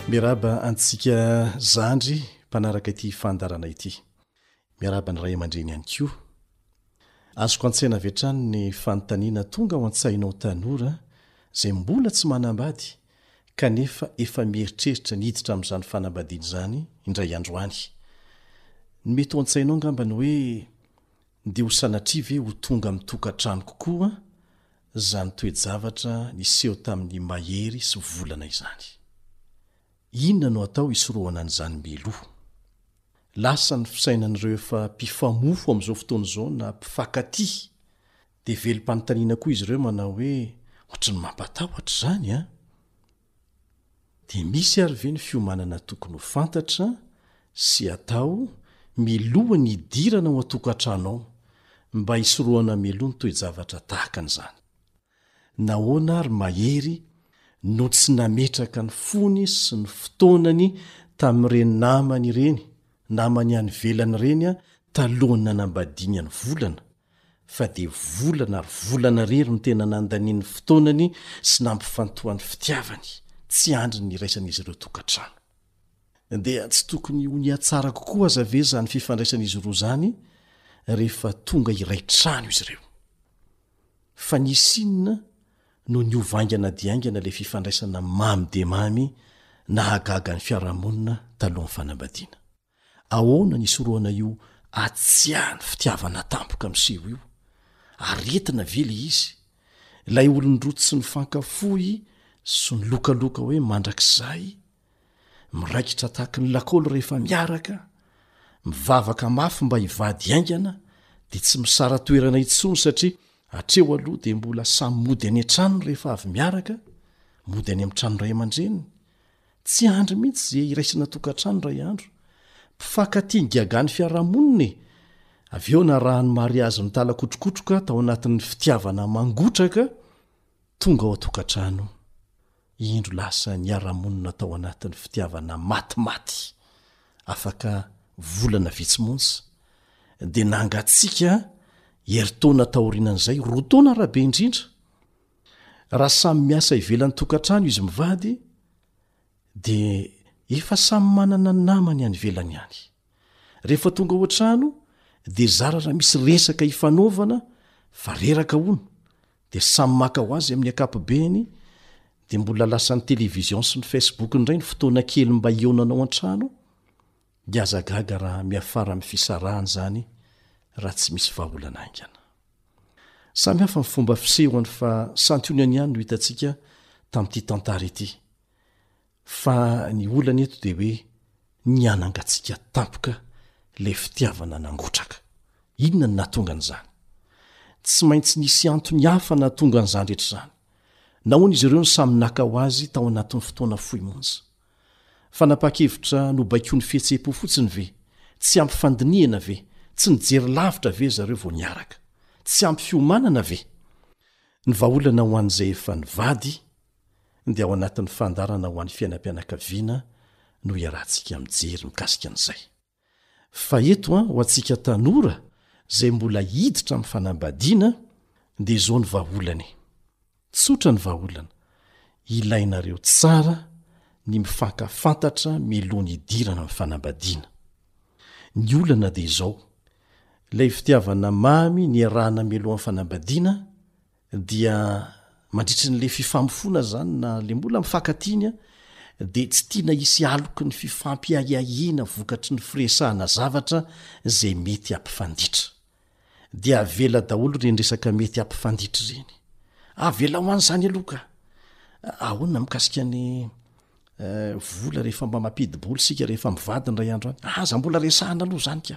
Miarahaba antsika zandry mpanaraka ity fandaharana ity. Miarahaba ny ray aman-dreny ihany koa. Azoko an-tsaina avy hatrany ny fanontaniana tonga ao an-tsainao tanora izay mbola tsy manambady kanefa efa mieritreritra ny hiditra amin'izany fanambadiana izany indray andro any. Ny mety ao an-tsainao angamba ny hoe dia ho sanatria ve ho tonga amin'ny tokantranoko koa izany toe-javatra niseho tamin'ny mahery sy volana izany. Inona no atao hisorohana an'izany mialoha? Lasa ny fisainan'ireo efa mpifamofo amin'izao fotoana izao na mpifankatia, dia velom-panontaniana koa izy ireo manao hoe, Ohatry ny mampatahotra izany an! Dia misy ary ve ny fiomanana tokony ho fantatra sy atao miloha ny hidirana ao an-tokantrano ao mba hisorohana mialoha ny toe-javatra tahaka an'izany? Nahoana ary Mahery no tsy nametraka ny fony sy ny fotoanany tamin'ireny namany ireny, namany any ivelany ireny talohan'ny nanambadiany an'i Volana fa dia volana ary volana irery no tena nandaniany fotoanany sy nampifantohany fitiavany tsy andry ny iraisan'izy ireo tokantrano. Dia tsy tokony ho nihatsara kokoa aza ve izany fifandraisan'izy roa izany rehefa tonga iray trano izy ireo? Fa nisy inona no niova haingana dia haingana ilay fifandraisana mamy dia mamy nahagaga ny fiarahamonina talohan'ny fanambadiana? Ahoana ny hisorohana io hatsiahan'ny fitiavana tampoka miseho io? Aretina ve ilay izy? Ilay olon-droa tsy mifankafoy sy milokaloka hoe mandrakizay, miraikitra tahaka ny lakaoly rehefa miaraka, mivavaka mafy mba hivady haingana, dia tsy misara-toerana intsony satria hatreo aloha dia mbola samy mody any an-tranony rehefa avy miaraka, mody any amin'ny tranon-dray aman-dreniny? Tsy andry mihitsy ze iraisana tokantrano ray andro. Mpifankatia ny giagan'ny fiarahamonina e! Avy eo narahan'ny mariazy mitalakotrokotroka tao anatin'ny fitiavana mangotraka tonga ao an-tokantrano. Indro lasa niara-monina tao anatin'ny fitiavana matimaty. Afaka volana vitsy months dia nangatsiaka herintaona taorianan'izay roa taona raha be indrindra. Raha samy miasa ivelan'ny tokantrano izy mivady dia efa samy manana namany any ivelany any. Rehefa tonga ao an-trano dia zara raha misy resaka ifanaovana fa reraka hono dia samy maka ho azy amin'ny ankapobeny dia mbola lasan'ny television sy ny facebook indray ny fotoana kely mba hihaonana ao an-trano Dia aza gaga raha miafara amin'ny fisarahana izany raha tsy misy vahaolana haingana. Samy hafa ny fomba fisehony fa santionany ihany no hitantsika tamin'ity tantara ity. Fa ny olana eto dia hoe nihanangantsika tampoka ilay fitiavana nangotraka. Inona no nahatonga an'izany? Tsy maintsy nisy antony hafa nahatonga an'izany rehetra izany. Nahoana izy ireo no samy naka ho azy tao anatin'ny fotoana fohy monja? Fanapahan-kevitra nobaikoin'ny fihetseham-po fotsiny ve? Tsy ampy fandinihana ve? Tsy nijery lavitra ve ry zareo vao niaraka? Tsy ampy fiomanana ve? Ny vahaolana ho an'izay efa nivady dia ao anatin'ny fandaharana ho an'ny fiainam-pianakaviana no iarahantsika mijery mikasika an'izay. Fa eto an, ho antsika tanora izay mbola hiditra amin'ny fanambadiana dia izao ny vahaolana e. Tsotra ny vahaolana, ilainareo tsara ny mifankafantatra miloha ny hidirana amin'ny fanambadiana. Ny olana dia izao, ilay fitiavana mamy niarahana mialohan'ny fanambadiana dia mandritry ny le fifamofoana zany na le mbola mifankatia-ny an dia tsy tiana hisy aloky ny fifampiahiahiana vokatry ny firesahana zavatra zay mety hampifanditra dia avela daholo reny resaka mety hampifanditra ireny avela ho an'izany aloha ka ahoana mikasika ny eh, vola rehefa mba mampidi-bola isika rehefa mivady ny ray andro any aza mbola resahana aloha zany ka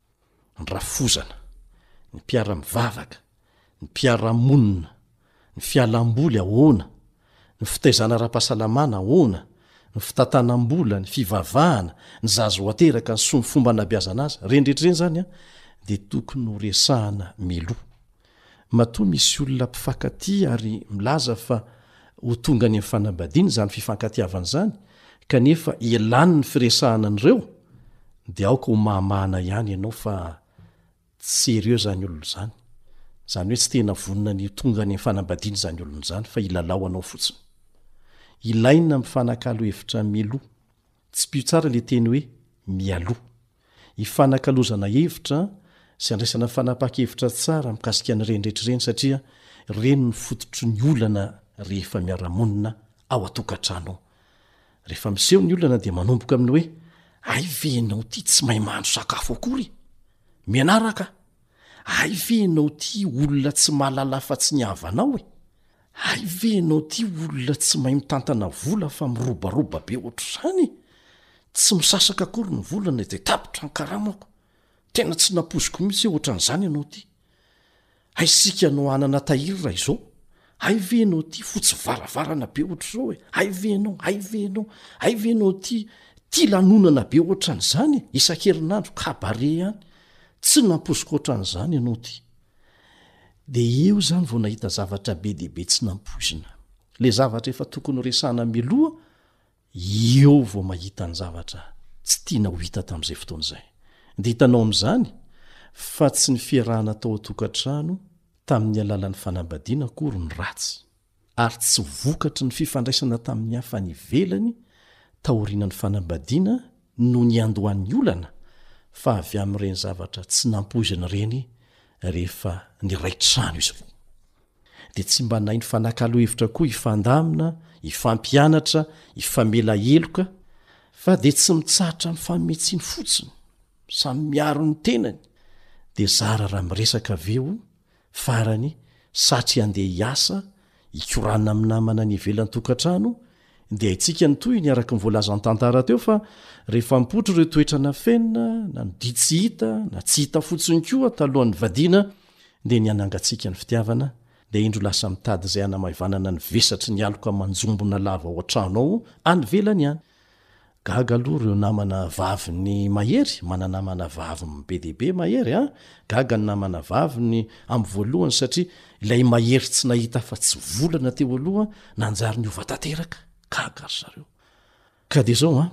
ny rafozana, ny mpiara-mivavaka, ny mpiara-monina, ny fialam-boly ahoana, ny fitaizana ara-pahasalamana ahoana, ny fitantanam-bola, ny fivavahana, ny zaza ho ateraka, ny soa ny fomba anabeazana azy, ireny rehetra ireny izany dia tokony ho resahana mialoha. Matoa misy olona mpifankatia ary milaza fa ho tonga any amin'ny fanambadiana izany fifankatiavana izany kanefa ialany ny firesahana an'ireo dia aoka ho mahamahana ihany ianao fa tsy sérieux izany olona izany, izany hoe tsy tena vonona ny ho tonga any amin'ny fanambadiana izany olona izany fa hilalao anao fotsiny. Ilaina mifanakalo hevitra mialoha. Tsy mpio tsara ilay teny hoe mialoha. hifanakalozana hevitra sy handraisana fanapahan-kevitra tsara mikasika an'ireny rehetra ireny satria ireny no fototry ny olana rehefa miara-monina ao an-tokantrano ao. Rehefa miseho ny olana dia manomboka amin'ny hoe Hay ve ianao ity tsy mahay mahandro sakafo akory? Mianara ka! Hay ve ianao ity olona tsy mahalala afa-tsy ny havanao e! Hay ve enao ty olona tsy mahay mitantana vola fa mirobaroba be ohatr'izany? Tsy misasaka akory ny volana dia tapitra ny karamako. Tena tsy nampoiziko mihitsy hoe ohatran'izany enao ty. Hay sika no hanana tahiry raha izao. Hay ve enao ty fotsy varavarana be ohatr'izao e? Hay ve enao? Hay ve enao? Hay ve enao ty tia lanonana be ohatran'izany e? Isan-kerinandro cabaret ihany. Tsy nampoiziko ohatran'izany enao ty. Dia eo izany vao nahita zavatra be dia be tsy nampoizina. Ilay zavatra efa tokony ho resahana miloha, eo vao mahita ny zavatra tsy tiana ho hita tamin'izay fotoana izay. Dia hitanao amin'izany fa tsy ny fiarahana tao an-tokantrano tamin'ny alalan'ny fanambadiana akory no ratsy. ary tsy vokatry ny fifandraisana tamin'ny hafa any ivelany taorianan'ny fanambadiana no niandohan'ny olana fa avy amin'ireny zavatra tsy nampoizina ireny rehefa niray trano izy roa dia tsy mba nahay nifanakalo hevitra koa hifandamina, hifampianatra, hifamela heloka fa dia tsy mitsahatra mifanome tsiny fotsiny, samy miaro ny tenany dia zara raha miresaka avy eo Farany, satry handeha hiasa, hikorana amin'ny namana any ivelan-tokantrano, dia haintsika ny tohiny araka ny voalazan'ny tantara teo fa rehefa mipotro ireo toetra nafenina na ny didy tsy hita na tsy hita fotsiny koa talohan'ny nivadiana dia ny hanangantsika ny fitiavana dia indro lasa mitady izay hanamaivanana ny vesatry ny aloka manjombona lava ao an-trano ao any ivelany any. Gaga aloha reo namana vaviny mahery mananamana vaviny be dia be mahery a! Gaga ny namana vaviny am voalohany satria ilay mahery tsy nahita afa tsy volana teo aloha nanjary niova tanteraka! Gaga ry zareo! Ka dia zao an!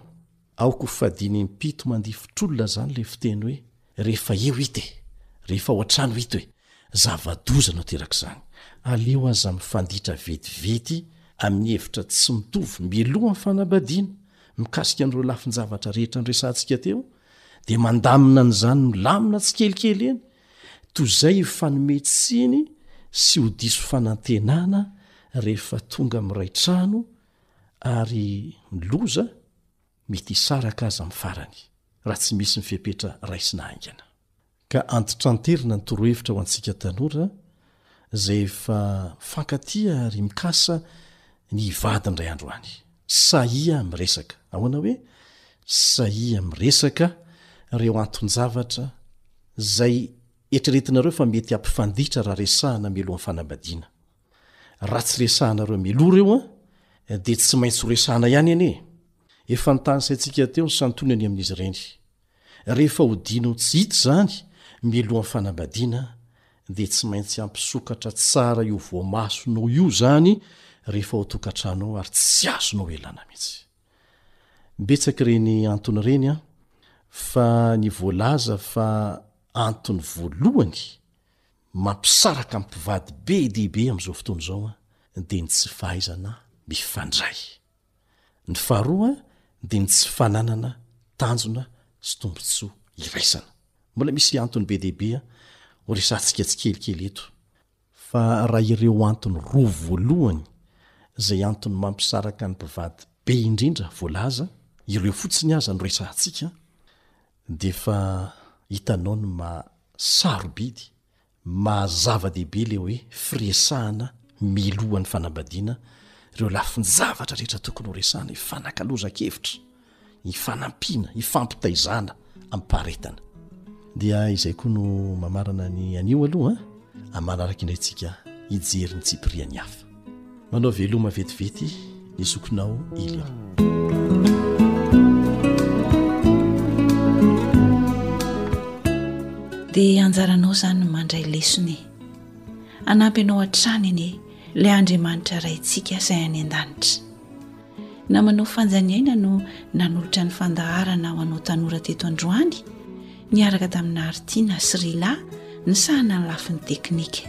Aoka ho fadiny impito mandifotr'olona zany le fiteny hoe Rehefa eo hita e! Rehefa ao an-trano hita hoe zava-doza no aterak'izany. Aleo aza mifanditra vetivety amin'ny hevitra tsy mitovy mialoha ny fanambadiana mikasika an'ireo lafin-javatra rehetra noresahantsika teo dia mandamina an'izany milamina tsikelikely eny toy izay hifanome tsiny sy ho diso fanantenana rehefa tonga miray trano ary miloza Mety hisaraka aza amin'ny farany, raha tsy misy ny fepetra raisina haingana. Ka antitranterina ny torohevitra ho antsika tanora, izay efa mifankatia ary mikasa ny hivady indray andro any. Sahia miresaka. Ahoana hoe? Sahia miresaka ireo anton-javatra izay eritreretinareo fa mety hampifanditra raha resahana mialohan'ny fanambadiana. Raha tsy resahana ireo Meloa ireo an, dia tsy maintsy ho resahana ihany anie e! Efa notanisaintsika teo ny santionany amin'izy ireny. Rehefa hodino tsy hita izany mialohan'ny fanambadiana, dia tsy maintsy hampisokatra tsara io voamasonao io izany rehefa ao an-tokantrano ao ary tsy azonao elana mihitsy. Betsaka ireny antony ireny an, fa ny voalaza fa antony voalohany, mampisaraka amin'ny mpivady be dia be amin'izao fotoana izao dia ny tsy fahaizana mifandray. Ny faharoa dia ny tsy fananana tanjona sy tombontsoa iraisana. Mbola misy antony be dia be horesahantsika tsikelikely eto. Fa raha ireo antony roa voalohany izay antony mampisaraka ny mpivady be indrindra voalaza ireo fotsiny aza no resahantsika, Defa hitanao ny maha sarobidy, maha zava-dehibe le hoe firesahana miloha ny fanambadiana reo lafin-javatra rehetra tokony ho resahana, hifanakalozan-kevitra, hifanampiana, hifampitaizana am-paharetana. Dia izay koa no mamarana ny anio aloha an, amanaraka indray tsika hijery ny tsipirian'ny hafa. Manao veloma vetivety ny zokinao Ilian. Dia anjaranao izany mandray lesona e. Hanampy anao hatrany anie ilay Andriamanitra raintsika izay any an-danitra. Namanao fanjaniaina no nanolotra ny fandaharana ho anao tanora teto androany niaraka taminà Artina sy Rila nisahana ny lafiny teknika.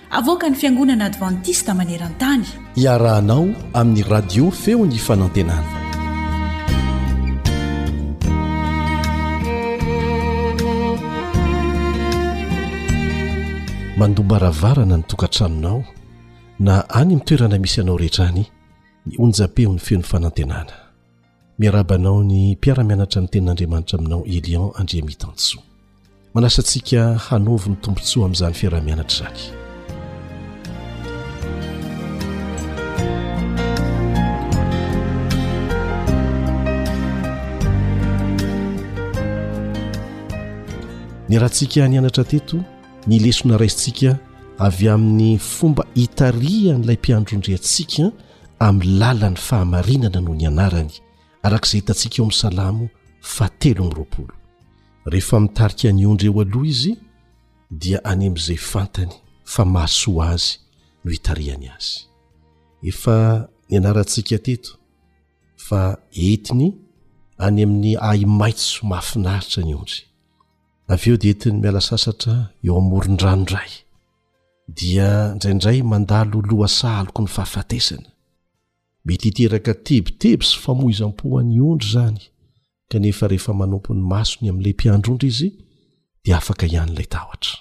Avoakan'ny Fiangonana Advantista maneran-tany. Iarahanao amin'ny Radio Feon'ny Fanantenana. Mandombaravarana ny tokantranonao na any amin'ny toerana misy anao rehetra any ny onjam-peon'ny Feon'ny Fanantenana. Miarahaba anao ny mpiara-mianatra ny tenin'Andriamanitra aminao Elian Andriamitansoa. Manasa antsika hanovo ny tombontsoa amin'izany fiaraha-mianatra izany. ny rahantsika nianatra teto ny lesona raisintsika avy amin'ny fomba hitarihan'ilay mpiandrondriantsika amin'ny lalan'ny fahamarinana no nianarany araka izay hitantsika ao amin'ny salamo fahatelo amby roapolo rehefa mitarika ny ondry eo aloha izy dia any amin'izay fantany fa mahasoa azy no hitarihany azy efa nianarantsika teto fa entiny any amin'ny ahi maitso mahafinaritra ny ondry avy eo dia entin'ny miala sasatra eo amoron-drano indray dia indraindray mandalo lohasaha aloky ny fahafatesana mety hiteraka tebiteby sy famoizam-po an'ny ondry izany kanefa rehefa manompo ny masony amin'ilay mpiandrondry izy dia afaka ihany ilay tahotra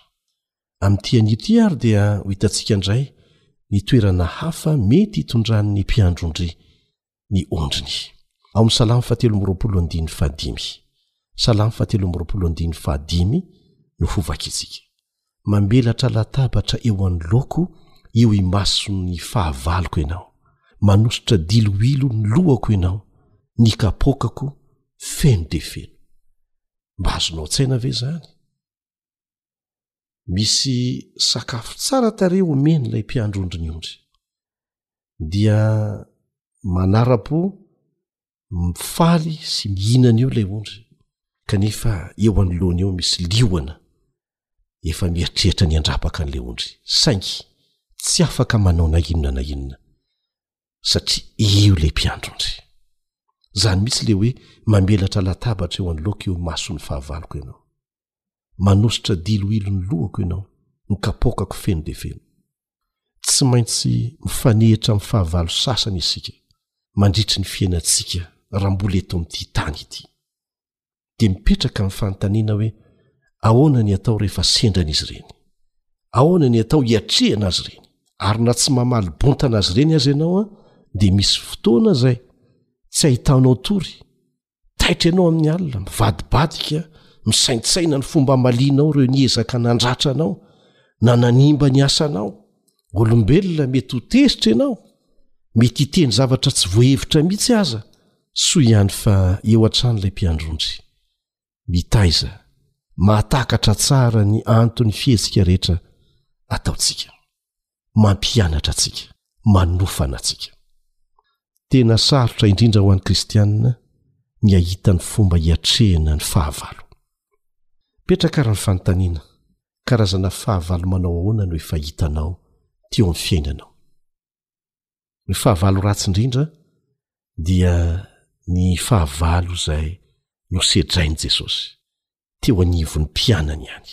amin'ity an'ity ary dia ho hitantsika indray ny toerana hafa mety hitondran'ny mpiandrondry ny ondriny. Ao amin'ny Salamo fahatelo amby roapolo andininy fahadimy. Salamo fahatelo amby roapolo andininy fahadimy no ho vakintsika. Mamelatra latabatra eo anoloako eo imason'ny fahavaloko ianao. Manosotra diloilo ny lohako ianao, ny kapoakako feno dia feno. Mba azonao an-tsaina ve izany? misy sakafo tsara tare omeny ilay mpiandry ondriny ondry dia manarapo mifaly sy mihinana io ilay ondry kanefa eo anoloany eo misy lioana efa miatrehitra ny andrapaka an'ilay ondry saingy tsy afaka manao na inona na inona satria eo ilay mpiandry ondry zany mihitsy le hoe mamelatra latabatra eo anoloako eo mason'ny fahavaloko ianao Manositra diloilo ny lohako ianao, ny kapaokako feno dia feno. Tsy maintsy mifanehitra amin'ny fahavalo sasany isika mandritry ny fiainantsika raha mbola eto amin'ity tany ity. Dia mipetraka ny fanontaniana hoe ahoana ny atao rehefa sendra an'izy ireny? Ahoana ny atao hiatrehana azy ireny? Ary na tsy mamaly bontana azy ireny aza ianao dia misy fotoana izay tsy ahitanao tory taitra ianao amin'ny alina mivadibadika misaintsaina ny fomba malianao ireo ny ezaka nandratra anao na nanimba ny asanao olombelona mety ho tezitra ianao mety hiteny zavatra tsy voahevitra mihitsy aza soa ihany fa eo an-trano ilay mpiandrondry mitaiza mahatakatra tsara ny anton'ny fihetsika rehetra ataontsika mampianatra antsika, manofana antsika. Tena sarotra indrindra ho an'ny kristiana ny hahita ny fomba hiatrehina ny fahavalo. Petraka ary ny fanontaniana, karazana fahavalo manao ahoana no efa hitanao teo amin'ny fiainanao? Ny fahavalo ratsy indrindra dia ny fahavalo izay nosedrain'i Jesosy, teo anivon'ny mpianany ihany.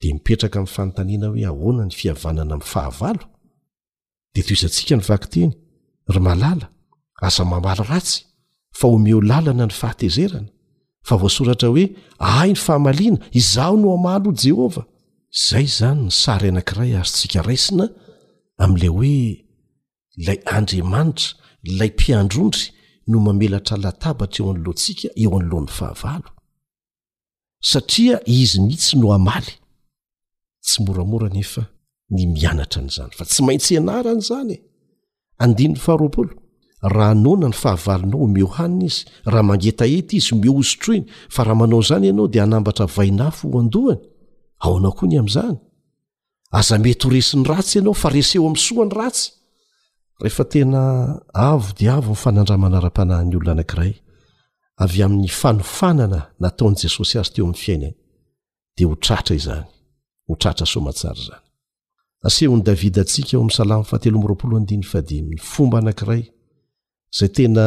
dia mipetraka amin'ny fanontaniana hoe ahoana ny fihavanana amin'ny fahavalo dia toizantsika ny vakiteny ry malala aza mamaly ratsy fa omeo lalana ny fahatezerana fa voasoratra hoe ahy ny fahamaliana izaho no amaly ho jehovah izay izany ny sary anankiray azotsika raisina amin'ilay hoe ilay andriamanitra ilay mpiandrondry no mamelatra latabatra eo an'loantsika eo an'loan'ny fahavalo satria izy mihitsy no amaly tsy moramora nefa ny mianatra an'izany fa tsy maintsy ianarany zany e andinny faharoapolo raha nona ny fahavalonao omeo hanina izy raha mangetaheta izy omeo hosotroiny fa raha manao izany ianao dia hanambatra vainafo ho andohany aoanao koa ny amin'izany aza mety ho resy ny ratsy ianao fa reseo amin'ny soa ny ratsy rehefa tena avo dia avo ny fanandramana ara-panahy ny olona anankiray avy amin'ny fanofanana nataon'i jesosy azy teo amin'ny fiainany dia ho tratra izany ho tratra soamatsara izany asehon'i davida antsika ao amin'ny salamo fahatelo mroapolo andiny fadimy ny fomba anankiray izay tena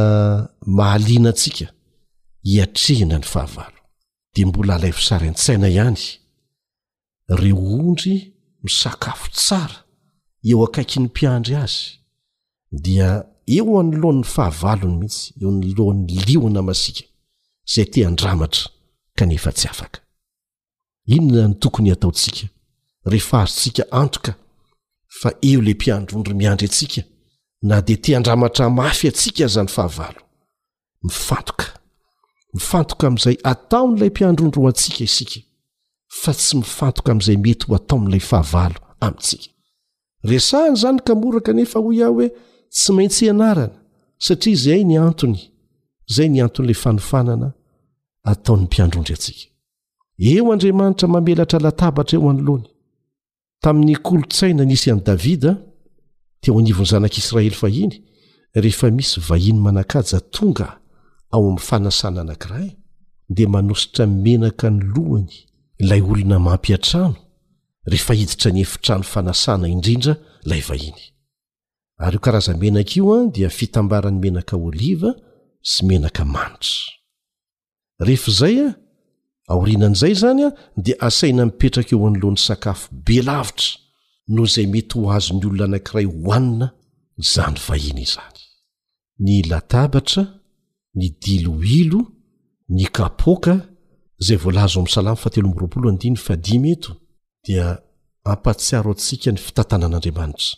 mahaliana antsika hiatrehina ny fahavalo dia mbola alaivosary an-tsaina ihany reo ondry misakafo tsara eo akaiky ny mpiandry azy dia eo anoloan'ny fahavalony mihitsy eo ny lohan'ny liona masika izay te handramatra kanefa tsy afaka inona ny tokony hataontsika rehefa azotsika antoka fa eo le mpiandry ondry miandry atsika na dia te handramatra mafy atsika aza ny fahavalo mifantoka mifantoka amin'izay ataon'ilay mpiandrondroa antsika isika fa tsy mifantoka amin'izay mety ho ataon'ilay fahavalo amintsika resahany izany ka moraka nefa hoy aho hoe tsy maintsy ianarana satria izay ny antony izay ny anton'ilay fanofanana ataon'ny mpiandrondry antsika eo andriamanitra mamelatra latabatra eo anoloany Tamin'ny kolontsaina nisy an'i Davida teo anivon'ny zanak'Israely fahiny, rehefa misy vahiny manan-kaja tonga ao amin'ny fanasana anankiray, dia manositra menaka ny lohany ilay olona mampiantrano rehefa hiditra ny efitrano fanasana indrindra ilay vahiny. Ary io karazam-menaka io dia fitambaran'ny menaka oliva sy menaka manitra. rehefa izay a aorianan'izay izany a dia asaina mipetraka eo anoloan'ny sakafo be lavitra noho izay mety ho azon'ny olona anankiray hohanina izany vahiny izany ny latabatra ny diloilo ny kapoaka izay voalaza ao amin'ny salamo fatelo ambyroapolo andiny fadimy eto dia ampatsiaro antsika ny fitantanan'andriamanitra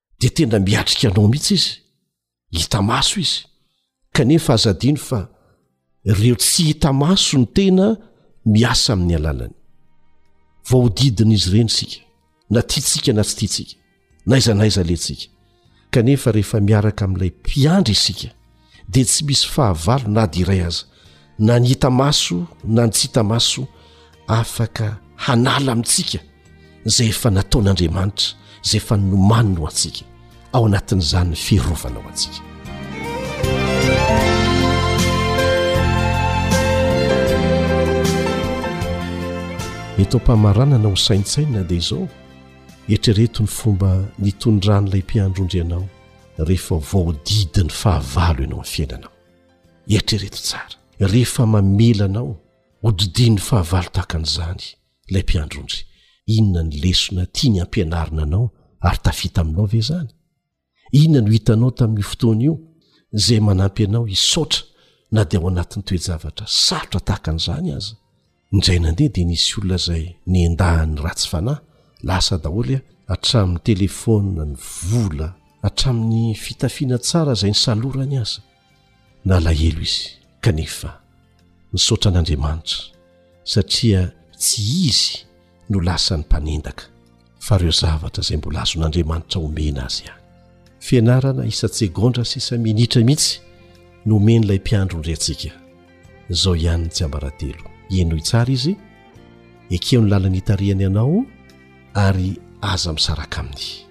de tena miatrika anao mihitsy izy hita maso izy kanefa aza adino fa reo tsy hita maso ny tena miasa amin'ny alalany vaodidina izy ireny sika na tiatsika na tsy tiatsika naiza naiza letsika kanefa rehefa miaraka amin'ilay mpiandry isika dia tsy misy fahavalo na dy iray aza na ny hita maso na ny tsy hita maso afaka hanala amintsika izay efa nataon'andriamanitra izay efa nomaniny ho antsika ao anatin'izany fiarovana ao antsika eto ampamaranana ho saintsaina dia izao etrereto ny fomba nitondraan'ilay mpiandrondry ianao rehefa voaodidy ny fahavalo ianao amin'ny fiainanao eritrereto tsara rehefa mamela anao hodidian'ny fahavalo tahaka an'izany ilay mpiandrondry inona ny lesona tia ny ampianarina anao ary tafita aminao ve zany inona no hitanao tamin'io fotoana io izay manampy anao hisaotra na dia ao anatin'ny toejavatra sarotra tahaka an'izany aza indray nandeha dia nisy olona izay nendahan'ny ratsy fanahy lasa daholo a hatramin'ny telephone ny vola hatramin'ny fitafiana tsara izay nysalorany aza nalahelo izy kanefa nisaotra an'andriamanitra satria tsy izy no lasan'ny mpanendaka fa ireo zavatra izay mbola azon'Andriamanitra omena azy ihany. Fianarana isan-tsegondra sy isan-minitra mihitsy no omen'ilay mpiandry ondry antsika. Izao ihany ny tsiambaratelo, henoy tsara izy, ekeo ny lalana itarihany anao ary aza misaraka aminy.